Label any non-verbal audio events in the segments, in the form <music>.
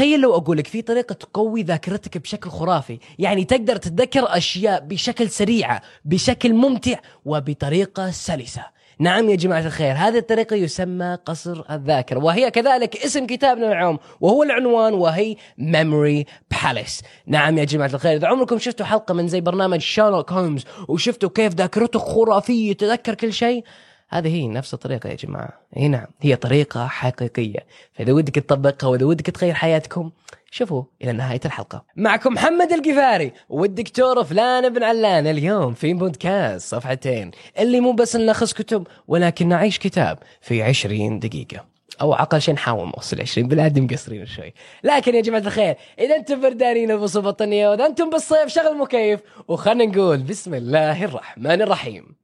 تخيل لو أقول لك في طريقة تقوي ذاكرتك بشكل خرافي. يعني تقدر تتذكر أشياء بشكل سريعه بشكل ممتع وبطريقة سلسة. نعم يا جماعة الخير هذه الطريقة يسمى قصر الذاكرة. وهي كذلك اسم كتابنا اليوم وهو العنوان وهي Memory Palace. نعم يا جماعة الخير إذا عمركم شفتوا حلقة من زي برنامج شارلوك هولمز وشفتوا كيف ذاكرته خرافية يتذكر كل شيء؟ هذه هي نفس الطريقة يا جماعة. إي نعم هي طريقة حقيقية. فإذا ودك تطبقها وإذا ودك تغير حياتكم شوفوا إلى نهاية الحلقة. معكم محمد القفاري والدكتور فلان بن علان. اليوم في بودكاست صفحتين. اللي مو بس نلخص كتب ولكن نعيش كتاب في عشرين دقيقة. أو أقل شيء نحاول نوصل 20 بالعاده مقصرين شوي. لكن يا جماعة الخير إذا أنتم بردانين البسوا بطانيه وإذا أنتم بالصيف شغل مكيف. وخلنا نقول بسم الله الرحمن الرحيم.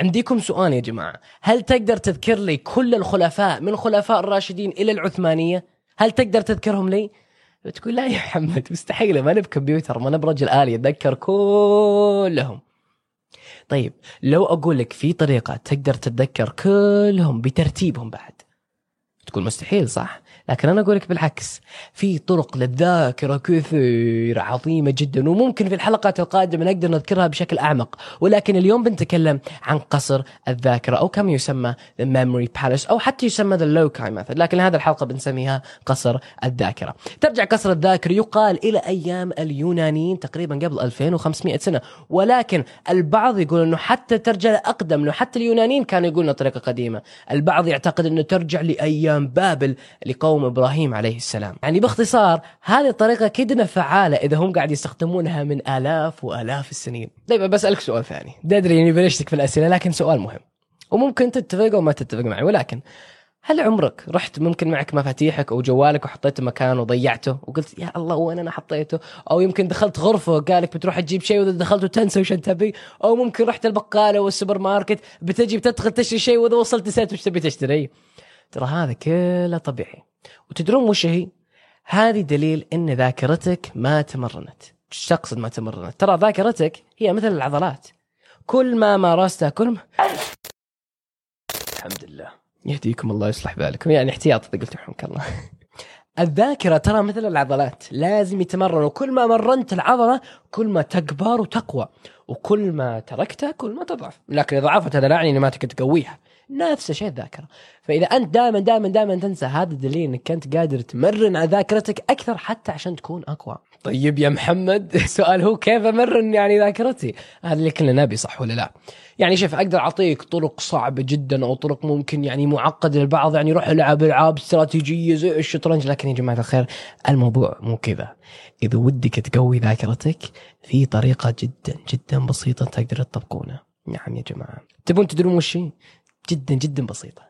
عنديكم سؤال يا جماعة. هل تقدر تذكر لي كل الخلفاء من خلفاء الراشدين إلى العثمانية؟ هل تقدر تذكرهم لي؟ تقول لا يا محمد مستحيل. ما نب كمبيوتر ما نب رجل آلي أتذكر كلهم. طيب لو أقول لك في طريقة تقدر تتذكر كلهم بترتيبهم بعد. تقول مستحيل صح؟ لكن أنا أقول لك بالعكس في طرق للذاكرة كثير عظيمة جدا وممكن في الحلقات القادمة نقدر نذكرها بشكل أعمق. ولكن اليوم بنتكلم عن قصر الذاكرة أو كما يسمى the memory palace أو حتى يسمى the locai method لكن هذه الحلقة بنسميها قصر الذاكرة. ترجع قصر الذاكره يقال إلى أيام اليونانيين تقريبا قبل 2500 سنة. ولكن البعض يقول إنه حتى ترجع أقدم إنه حتى اليونانيين كانوا يقولون طريقة قديمة. البعض يعتقد إنه ترجع لأيام بابل لقوم قوم إبراهيم عليه السلام. يعني باختصار هذه الطريقة كدنا فعالة إذا هم قاعد يستخدمونها من آلاف وآلاف السنين. طيب بسالك سؤال ثاني. أدري إني بلشتك في الأسئلة لكن سؤال مهم. وممكن تتفق أو ما تتفق معي ولكن هل عمرك رحت ممكن معك مفاتيحك أو جوالك وحطيته مكان وضيعته وقلت يا الله وين أنا حطيته؟ أو يمكن دخلت غرفة وقالك بتروح تجيب شيء وإذا دخلت وتنسى وش تبي؟ أو ممكن رحت البقالة والسوبر ماركت بتجي بتدخل تشتري شيء وإذا وصلت نسيت وش تبي تشتري؟ ترى هذا كله طبيعي. وتدرون وش هي؟ هذه دليل إن ذاكرتك ما تمرنت. إيش تقصد ما تمرنت؟ ترى ذاكرتك هي مثل العضلات. كل ما مارستها كل ما الحمد لله. يهديكم الله يصلح بالكم. يعني احتياط إذا قلت رحمك الله. <laughs> الذاكرة ترى مثل العضلات. لازم يتمرن. وكل ما مرنت العضلة كل ما تكبر وتقوى. وكل ما تركتها كل ما تضعف. لكن إذا ضعفت هذا لا يعني ما تقويها. نفس الشيء الذاكرة. فإذا أنت دائما دائما دائما تنسى هذا دليل إنك انت قادر تمرن على ذاكرتك أكثر حتى عشان تكون أقوى. طيب يا محمد <laughs> السؤال هو كيف أمرن يعني ذاكرتي؟ هذا اللي كلنا نبي صح ولا لا؟ يعني شوف أقدر أعطيك طرق صعبة جدا أو طرق ممكن يعني معقدة للبعض يعني روح ألعب ألعاب استراتيجية زي الشطرنج لكن يا جماعة الخير الموضوع مو كذا. إذا ودك تقوي ذاكرتك في طريقة جدا جدا بسيطة تقدر تطبقونها. نعم يا جماعة. تبون تدرون وش جدا جدا بسيطة.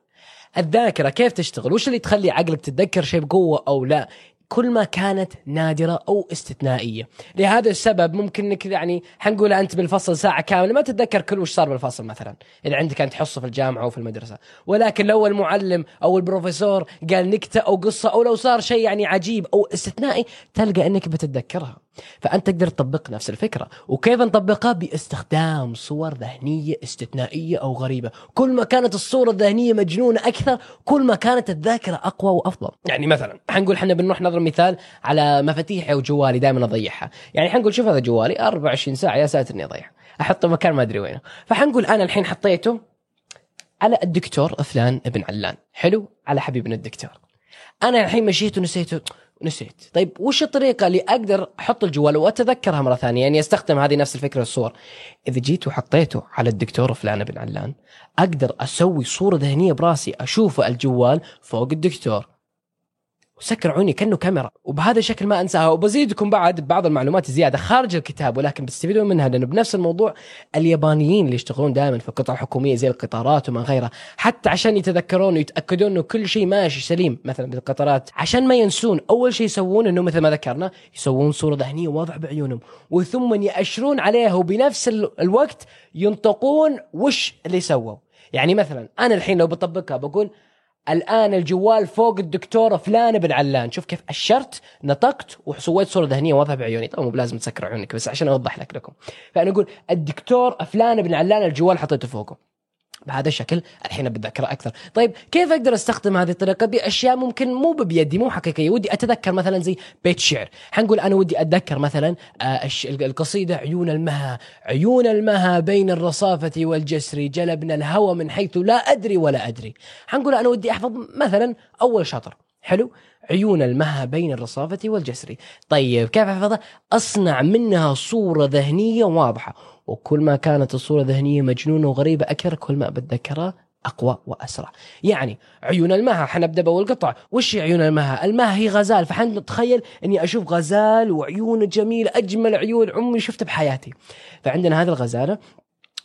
الذاكرة كيف تشتغل؟ وش اللي تخلي عقلك تتذكر شيء بقوة أو لا؟ كل ما كانت نادرة أو استثنائية. لهذا السبب ممكن أنك يعني حنقول أنت بالفصل ساعة كاملة ما تتذكر كل وش صار بالفصل مثلا إذا عندك أنت حصة في الجامعة أو في المدرسة. ولكن لو المعلم أو البروفيسور قال نكتة أو قصة أو لو صار شيء يعني عجيب أو استثنائي تلقى أنك بتتذكرها. فأنت تقدر تطبق نفس الفكرة. وكيف نطبقها؟ باستخدام صور ذهنية استثنائية أو غريبة. كل ما كانت الصورة الذهنية مجنونة أكثر كل ما كانت الذاكرة أقوى وأفضل. يعني مثلا حنقول إحنا بنروح نضرب مثال على مفاتيحي أو جوالي دائما أضيعها. يعني حنقول شوف هذا جوالي 24 ساعة يا ساتر إني أضيعه. أحطه مكان ما أدري وينه. فحنقول أنا الحين حطيته على الدكتور فلان ابن علان. حلو؟ على حبيبنا الدكتور. أنا الحين مشيت ونسيته. نسيت. طيب وش الطريقة اللي أقدر أحط الجوال وأتذكرها مرة ثانية؟ يعني أستخدم هذه نفس الفكرة الصور. إذا جيت وحطيته على الدكتور فلان بن علان أقدر أسوي صورة ذهنية براسي أشوف الجوال فوق الدكتور. وسكر عيوني كأنه كاميرا. وبهذا الشكل ما أنساها. وبزيدكم بعد بعض المعلومات زياده خارج الكتاب ولكن بتستفيدون منها لأنه بنفس الموضوع اليابانيين اللي يشتغلون دائما في القطع الحكوميه زي القطارات وما غيرها. حتى عشان يتذكرون ويتأكدون إنه كل شيء ماشي سليم مثلا بالقطارات. عشان ما ينسون أول شيء يسوون إنه مثل ما ذكرنا يسوون صورة ذهنية واضح بعيونهم. وثم يأشرون عليها وبنفس الوقت ينطقون وش اللي سووا. يعني مثلا أنا الحين لو بطبقها بقول الآن الجوال فوق الدكتورة فلان بن علان شوف كيف أشرت نطقت وسويت صورة ذهنية واضحة بعيوني. طبعا مو بلازم تسكر عيونك بس عشان أوضح لك لكم فأنا أقول الدكتور فلان بن علان الجوال حطيته فوقه. بهذا الشكل الحين بتذكره أكثر. طيب كيف أقدر أستخدم هذه الطريقة بأشياء ممكن مو بيدي مو حقيقية؟ ودي أتذكر مثلا زي بيت شعر. حنقول أنا ودي أتذكر مثلا آه، القصيدة عيون المها عيون المها بين الرصافة والجسر جلبنا الهوى من حيث لا أدري ولا أدري. حنقول أنا ودي أحفظ مثلا أول شطر. حلو عيون المها بين الرصافة والجسر. طيب كيف أحفظها؟ أصنع منها صورة ذهنية واضحة. وكل ما كانت الصورة ذهنية مجنونة وغريبة أكثر كل ما بتذكرها أقوى وأسرع. يعني عيون المها حنبدأ بأول قطعه وش عيون المها؟ المها هي غزال. فحنتخيل إني أشوف غزال وعيون جميلة أجمل عيون عمري شفتها بحياتي. فعندنا هذه الغزالة.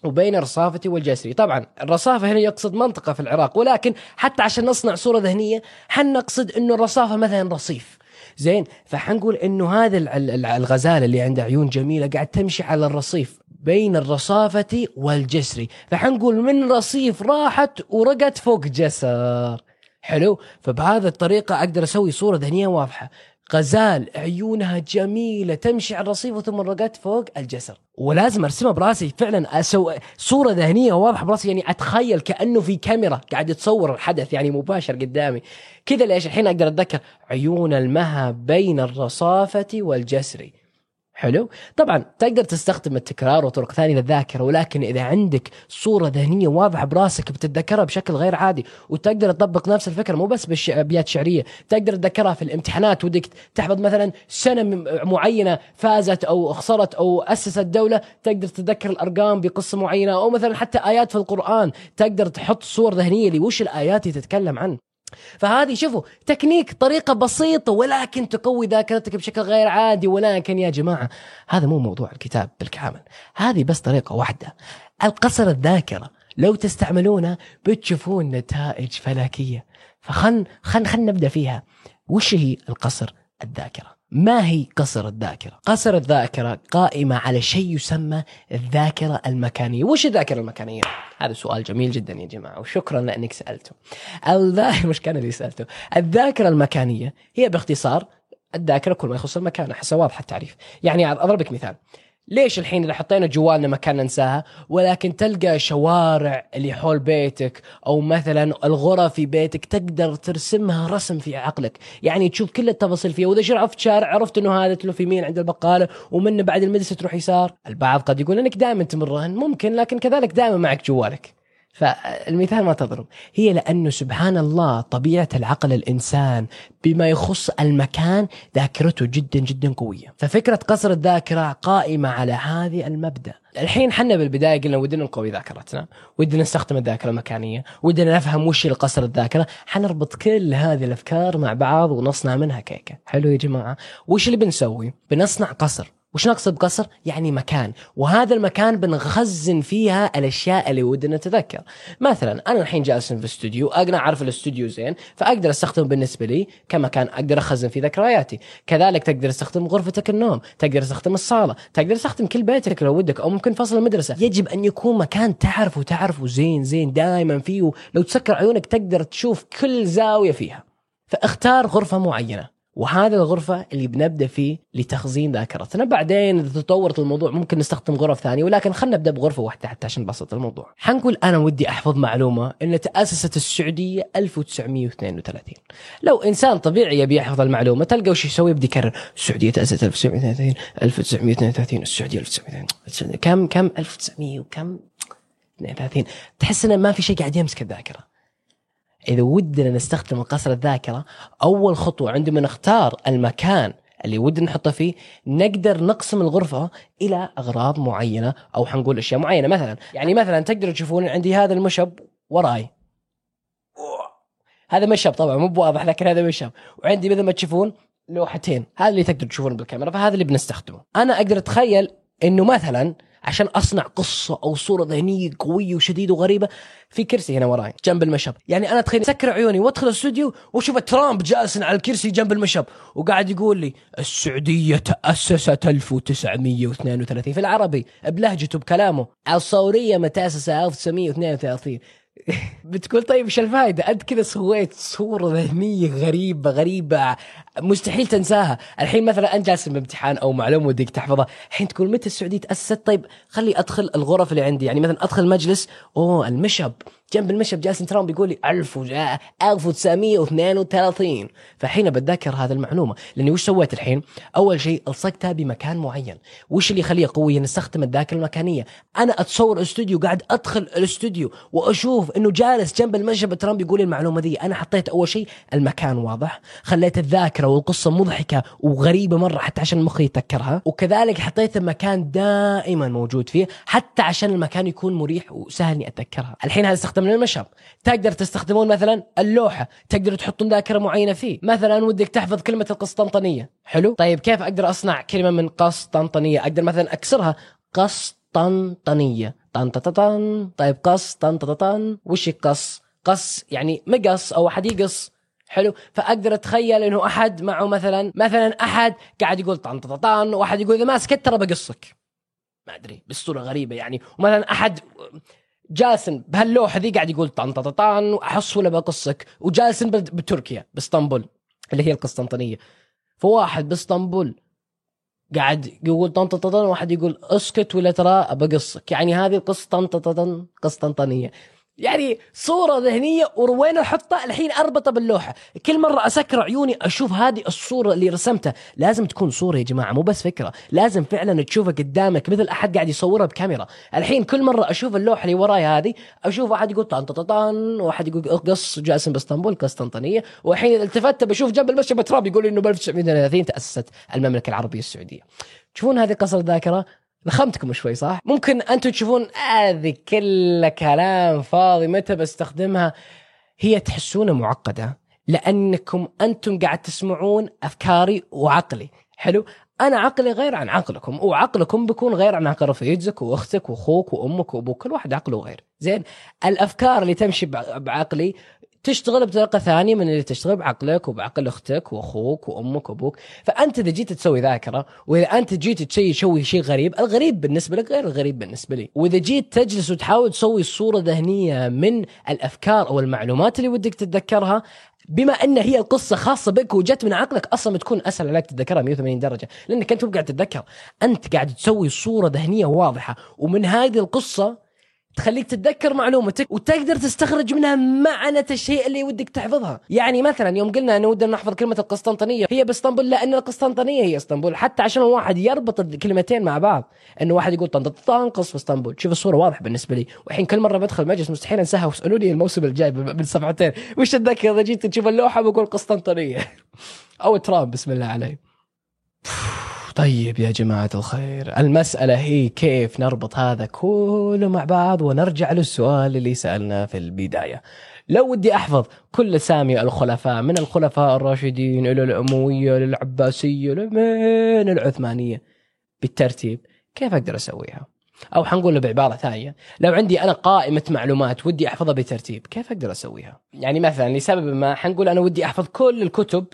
وبين الرصافة والجسري طبعا الرصافة هنا يقصد منطقة في العراق ولكن حتى عشان نصنع صورة ذهنية حنقصد إنه الرصافة مثلا رصيف. زين فحنقول إنه هذا الغزالة اللي عندها عيون جميلة قاعد تمشي على الرصيف بين الرصافة والجسر. فحنقول من رصيف راحت ورقت فوق جسر. حلو؟ فبهذه الطريقة أقدر أسوي صورة ذهنية واضحة. غزال عيونها جميلة تمشي على الرصيف ثم رقت فوق الجسر. ولازم أرسمها براسي فعلا أسوي صورة ذهنية واضحة براسي يعني أتخيل كأنه في كاميرا قاعد يتصور الحدث يعني مباشر قدامي. كذا ليش الحين أقدر أتذكر عيون المها بين الرصافة والجسر حلو. طبعا تقدر تستخدم التكرار وطرق ثانية للذاكرة ولكن إذا عندك صورة ذهنية واضحة براسك بتتذكرها بشكل غير عادي وتقدر تطبق نفس الفكرة مو بس بالابيات الشعريه تقدر تتذكرها في الامتحانات ودك تحفظ مثلا سنة معينة فازت أو خسرت أو أسست دولة تقدر تتذكر الأرقام بقصة معينة أو مثلا حتى آيات في القرآن تقدر تحط صور ذهنية لوش الآيات تتكلم عنه فهذه شوفوا تكنيك طريقة بسيطة ولكن تقوي ذاكرتك بشكل غير عادي. ولكن يا جماعة هذا مو موضوع الكتاب بالكامل. هذه بس طريقة واحدة. القصر الذاكرة لو تستعملونها بتشوفون نتائج فلكية. فخل خل خل نبدأ فيها. وش هي القصر الذاكرة؟ ما هي قصر الذاكرة؟ قصر الذاكرة قائمة على شيء يسمى الذاكرة المكانية، وش الذاكرة المكانية؟ هذا سؤال جميل جدا يا جماعة وشكرا لأنك سألته. الذاكرة مش كان اللي سألته، الذاكرة المكانية هي باختصار الذاكرة كل ما يخص المكان، أحسها واضحة التعريف. يعني أضربك مثال، ليش الحين إذا حطينا جوالنا مكان ننساها؟ ولكن تلقى شوارع اللي حول بيتك أو مثلا الغرف في بيتك تقدر ترسمها رسم في عقلك. يعني تشوف كل التفاصيل فيها. وإذا شرفت شارع عرفت إنه هذا تلف يمين عند البقالة ومنه بعد المدرسة تروح يسار. البعض قد يقول إنك دائما تمرهن. ممكن لكن كذلك دائما معك جوالك. فالمثال ما تضرب. هي لأنه سبحان الله طبيعة العقل الإنسان بما يخص المكان ذاكرته جدا جدا قوية. ففكرة قصر الذاكرة قائمة على هذه المبدأ. الحين حنا بالبداية قلنا ودنا نقوي ذاكرتنا ودنا نستخدم الذاكرة المكانية ودنا نفهم وش القصر الذاكرة. حنربط كل هذه الأفكار مع بعض ونصنع منها كيكة. حلو يا جماعة؟ وش اللي بنسوي؟ بنصنع قصر. وش نقصد بقصر؟ يعني مكان. وهذا المكان بنخزن فيها الأشياء اللي ودنا نتذكر. مثلا أنا الحين جالس في الاستوديو أنا أعرف الاستوديو زين فأقدر أستخدمه بالنسبة لي كمكان أقدر أخزن فيه ذكرياتي. كذلك تقدر تستخدم غرفتك النوم تقدر تستخدم الصالة تقدر تستخدم كل بيتك لو ودك أو ممكن فصل المدرسة. يجب أن يكون مكان تعرفه تعرفه زين زين دائما فيه لو تسكر عيونك تقدر تشوف كل زاوية فيها. فاختار غرفة معينة. وهذه الغرفة اللي بنبدأ فيه لتخزين ذاكرتنا. بعدين إذا تطورت الموضوع ممكن نستخدم غرف ثانية ولكن خلينا نبدأ بغرفة واحدة حتى عشان نبسط الموضوع. حنقول أنا ودي أحفظ معلومة أن تأسست السعودية 1932 لو إنسان طبيعي يبي يحفظ المعلومة تلقى وش يسوي؟ يبدي يكرر. السعودية تأسست 1932 1932 السعودية 1932 كم كم؟ 1900 وكم؟ 32 تحس انه ما في شيء قاعد يمسك الذاكرة. إذا ودنا نستخدم قصر الذاكرة أول خطوة عندما نختار المكان اللي ودنا نحطه فيه نقدر نقسم الغرفة إلى أغراض معينة أو حنقول أشياء معينة. مثلا يعني مثلا تقدروا تشوفون عندي هذا المشب وراي. هذا مشب طبعا مو بواضح لكن هذا مشب. وعندي مثل ما تشوفون لوحتين هذا اللي تقدروا تشوفون بالكاميرا فهذا اللي بنستخدمه. أنا أقدر أتخيل إنه مثلا عشان أصنع قصة أو صورة ذهنية قوية وشديدة وغريبة في كرسي هنا وراي جنب المشب يعني أنا تخيل سكر عيوني وأدخل الاستوديو وأشوف ترامب جالس على الكرسي جنب المشب وقاعد يقول لي السعودية تأسست 1932 في العربي بلهجته بكلامه الصورية متأسسة 1932 <laughs> بتقول طيب إيش الفائده؟ انت كذا سويت صورة ذهنية غريبة غريبة مستحيل تنساها، الحين مثلا انت جالس بامتحان أو معلومة ودك تحفظها، الحين تقول متى السعودية تأسست؟ طيب خلي أدخل الغرف اللي عندي، يعني مثلا أدخل مجلس أوه المشب جنب المشهد جالس ترامب بيقول لي 1000 1932 فحين بتذكر هذه المعلومة لأني وش سويت الحين؟ أول شيء ألصقتها بمكان معين، وش اللي يخليها قوية؟ نستخدم الذاكرة المكانية، أنا أتصور استوديو قاعد أدخل الأستوديو وأشوف إنه جالس جنب المشهد ترامب يقول المعلومة دي، أنا حطيت أول شيء المكان واضح، خليت الذاكرة والقصة مضحكة وغريبة مرة حتى عشان مخي يتذكرها، وكذلك حطيت المكان دائما موجود فيه حتى عشان المكان يكون مريح وسهل إني أتذكرها، الحين هذا استخدم من تقدر تستخدمون مثلا اللوحة. تقدر تحطون ذاكرة معينة فيه. مثلا ودك تحفظ كلمة القسطنطينية. حلو؟ طيب كيف أقدر أصنع كلمة من قسطنطنيه أقدر مثلا أكسرها. قسطنطنيه طن طن طيب قص طن طن وش قص قص يعني مقص أو أحد يقص. حلو؟ فأقدر أتخيل إنه أحد معه مثلا مثلا أحد قاعد يقول طن طن وأحد يقول إذا ما سكت ترى بقصك. ما أدري بصورة غريبة يعني. ومثلا أحد جالس بهاللوحة ذي قاعد يقول طن طن وأحص ولا بقصك. وجالس بتركيا بإسطنبول اللي هي القسطنطينية. فواحد بإسطنبول قاعد يقول طن طن واحد يقول أسكت ولا ترى بقصك يعني هذه القصة طن طن طن قسطنطينية. يعني صورة ذهنية وين احطها الحين اربطها باللوحة. كل مرة أسكر عيوني أشوف هذه الصورة اللي رسمتها. لازم تكون صورة يا جماعة مو بس فكرة. لازم فعلا تشوفها قدامك مثل أحد قاعد يصورها بكاميرا. الحين كل مرة أشوف اللوحة اللي وراي هذه أشوف واحد يقول طن طن واحد يقول قص جاسم باسطنبول قسطنطينيه والحين التفت بشوف جنب المشهد تراب يقول إنه ب 1930 تأسست المملكة العربية السعودية. تشوفون هذه قصر الذاكرة؟ لخمتكم شوي صح؟ ممكن أنتم تشوفون هذه كلها كلام فاضي متى بستخدمها؟ هي تحسونها معقدة لأنكم أنتم قاعد تسمعون أفكاري وعقلي، حلو؟ أنا عقلي غير عن عقلكم وعقلكم بيكون غير عن عقل رفيجك وأختك وأخوك وأمك وأبوك كل واحد عقله غير زين الأفكار اللي تمشي بعقلي تشتغل بطريقة ثانية من اللي تشتغل بعقلك وبعقل أختك وأخوك وأمك وأبوك. فأنت إذا جيت تسوي ذاكرة وإذا أنت جيت تسوي تسوي شيء غريب الغريب بالنسبة لك غير الغريب بالنسبة لي. وإذا جيت تجلس وتحاول تسوي صورة ذهنية من الأفكار أو المعلومات اللي ودك تتذكرها بما إن هي القصة خاصة بك وجت من عقلك أصلا بتكون أسهل عليك تتذكرها 180 درجة. لأنك أنت مو قاعد تتذكر. أنت قاعد تسوي صورة ذهنية واضحة. ومن هذه القصة تخليك تتذكر معلومتك وتقدر تستخرج منها معنى الشيء اللي ودك تحفظها. يعني مثلا يوم قلنا إنه ودنا نحفظ كلمة القسطنطينية هي بإسطنبول لأن القسطنطينية هي إسطنبول. حتى عشان الواحد يربط الكلمتين مع بعض إنه واحد يقول طنطا إسطنبول. شوف الصورة واضحة بالنسبة لي. والحين كل مرة بدخل مجلس مستحيل أنساها. واسالوني الموسم الجاي من وش تتذكر إذا جيت تشوف اللوحة بقول قسطنطينية؟ <laughs> أو ترامب بسم الله عليه. طيب يا جماعة الخير المسألة هي كيف نربط هذا كله مع بعض؟ ونرجع للسؤال اللي سألنا في البداية. لو ودي أحفظ كل أسامي الخلفاء من الخلفاء الراشدين إلى الأموية للعباسية لمن العثمانية؟ بالترتيب كيف أقدر أسويها؟ أو حنقول بعبارة ثانية لو عندي أنا قائمة معلومات ودي أحفظها بترتيب كيف أقدر أسويها؟ يعني مثلا لسبب ما حنقول أنا ودي أحفظ كل الكتب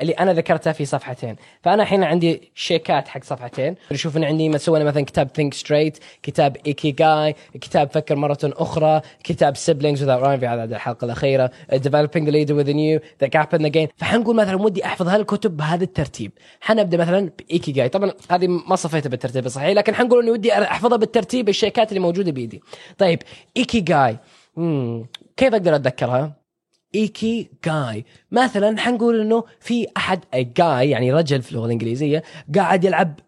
اللي أنا ذكرتها في صفحتين. فأنا الحين عندي شيكات حق صفحتين. نشوف إن عندي مسوي مثلا كتاب Think Straight كتاب Ikigai كتاب فكر مرة أخرى كتاب Siblings Without Rivalry في هذه الحلقة الأخيرة Developing the Leader Within You The Gap and the Gain فحنقول مثلا ودي أحفظ هالكتب بهذا الترتيب. حنبدا مثلا بايكي جاي طبعا هذه ما صفيتها بالترتيب الصحيح لكن حنقول إني ودي أحفظها بالترتيب الشيكات اللي موجودة بيدي. طيب ايكي جاي كيف أقدر أتذكرها؟ إيكي جاي. مثلا حنقول إنه في أحد جاي يعني رجل في اللغة الإنجليزية قاعد يلعب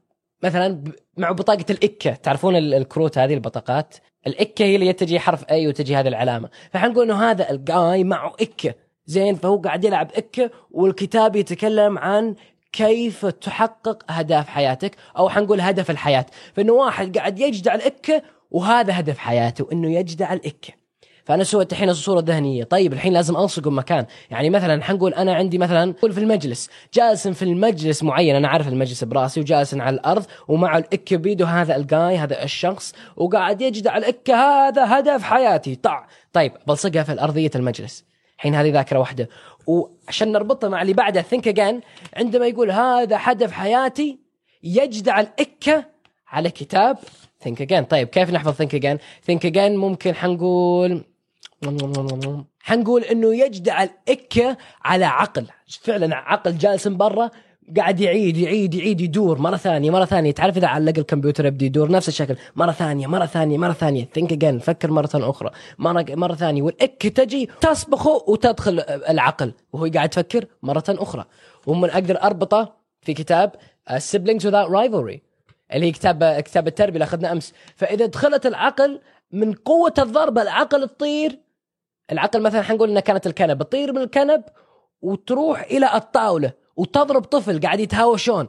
مثلا مع بطاقة الاكه تعرفون الكروت هذه البطاقات؟ الاكه هي اللي تجي حرف اي وتجي هذه العلامة. فحنقول إنه هذا الجاي معه اكه زين فهو قاعد يلعب اكه والكتاب يتكلم عن كيف تحقق أهداف حياتك أو حنقول هدف الحياة. فإنه واحد قاعد يجدع الاكه وهذا هدف حياته إنه يجدع الاكه فأنا سويت الحين الصورة الذهنيه طيب الحين لازم الصق مكان. يعني مثلا حنقول أنا عندي مثلا قول في المجلس. جالس في المجلس معين. أنا عارف المجلس براسي وجالس على الأرض ومع الإكة بيده هذا الجاي هذا الشخص. وقاعد يجدع الإكة هذا هدف حياتي. طع. طيب بلصقها في أرضية المجلس. الحين هذه ذاكرة واحدة. وعشان نربطها مع اللي بعدها think again عندما يقول هذا هدف حياتي يجدع الإكة على كتاب think again طيب كيف نحفظ think again think again ممكن حنقول حنقول إنه يجدع الإكة على عقل. فعلا عقل جالس من برا قاعد يعيد يعيد يعيد يدور مرة ثانية مرة ثانية. تعرف إذا علق الكمبيوتر يبدأ يدور نفس الشكل. مرة ثانية مرة ثانية مرة ثانية. think again فكر مرة أخرى. مرة مرة ثانية. والاك تجي تصبخه وتدخل العقل. وهو قاعد يفكر مرة أخرى. ومن أقدر أربطه في كتاب siblings without rivalry اللي هي كتاب كتاب التربية اللي أخذناه أمس. فإذا دخلت العقل من قوة الضربه العقل تطير العقل مثلا حنقول انها كانت الكنب تطير من الكنب وتروح إلى الطاولة وتضرب طفل قاعد يتهاوشون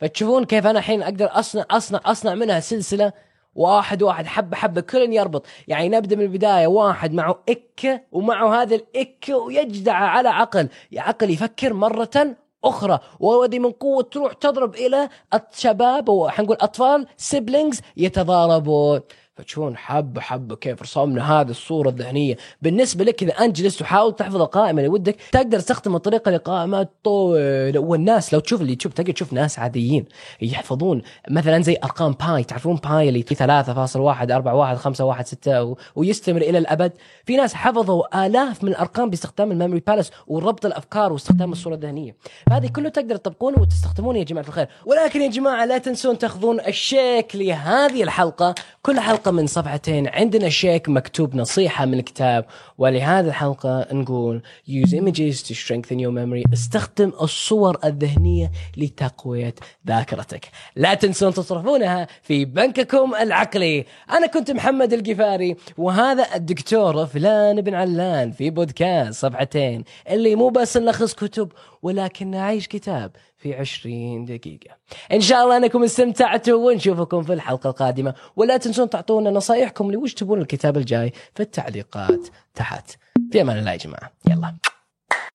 فتشوفون كيف أنا الحين أقدر أصنع أصنع أصنع منها سلسلة واحد واحد حبة حبة كل يربط. يعني نبدأ من البداية واحد معه إكة ومعه هذا الإكة ويجدع على عقل. عقل يفكر مرة أخرى. وهذه من قوة تروح تضرب إلى الشباب وحنقول أطفال سيبلينجز يتضاربون. فتشوفون حبة حبة كيف رسمنا هذه الصورة الذهنية. بالنسبة لك إذا أنت جلست وحاول تحفظ القائمة اللي ودك تقدر تستخدم الطريقة لقائمات طويلة. والناس لو تشوف اللي تشوف تقدر تشوف ناس عاديين يحفظون. مثلا زي أرقام pi تعرفون pi اللي 3.1 4 1 5 1 6 ويستمر إلى الأبد. في ناس حفظوا آلاف من الأرقام باستخدام ال memory palace وربط الأفكار واستخدام الصورة الذهنية. هذه كله تقدر تطبقونه وتستخدمونه يا جماعة الخير. ولكن يا جماعة لا تنسون تاخذون ال sheet لهذه الحلقة. كل حلقة من صفحتين. عندنا sheet مكتوب نصيحة من الكتاب. ولهذه الحلقة نقول use images to strengthen your memory. استخدم الصور الذهنية لتقوية ذاكرتك. لا تنسون تصرفونها في بنككم العقلي. أنا كنت محمد القفاري وهذا الدكتور فلان بن علان في بودكاست صفحتين اللي مو بس نلخص كتب ولكن نعيش كتاب. في عشرين دقيقة. إن شاء الله أنكم استمتعتوا ونشوفكم في الحلقة القادمة. ولا تنسون تعطونا نصايحكم لوش تبون الكتاب الجاي في التعليقات تحت. في أمان الله يا جماعة. يلا.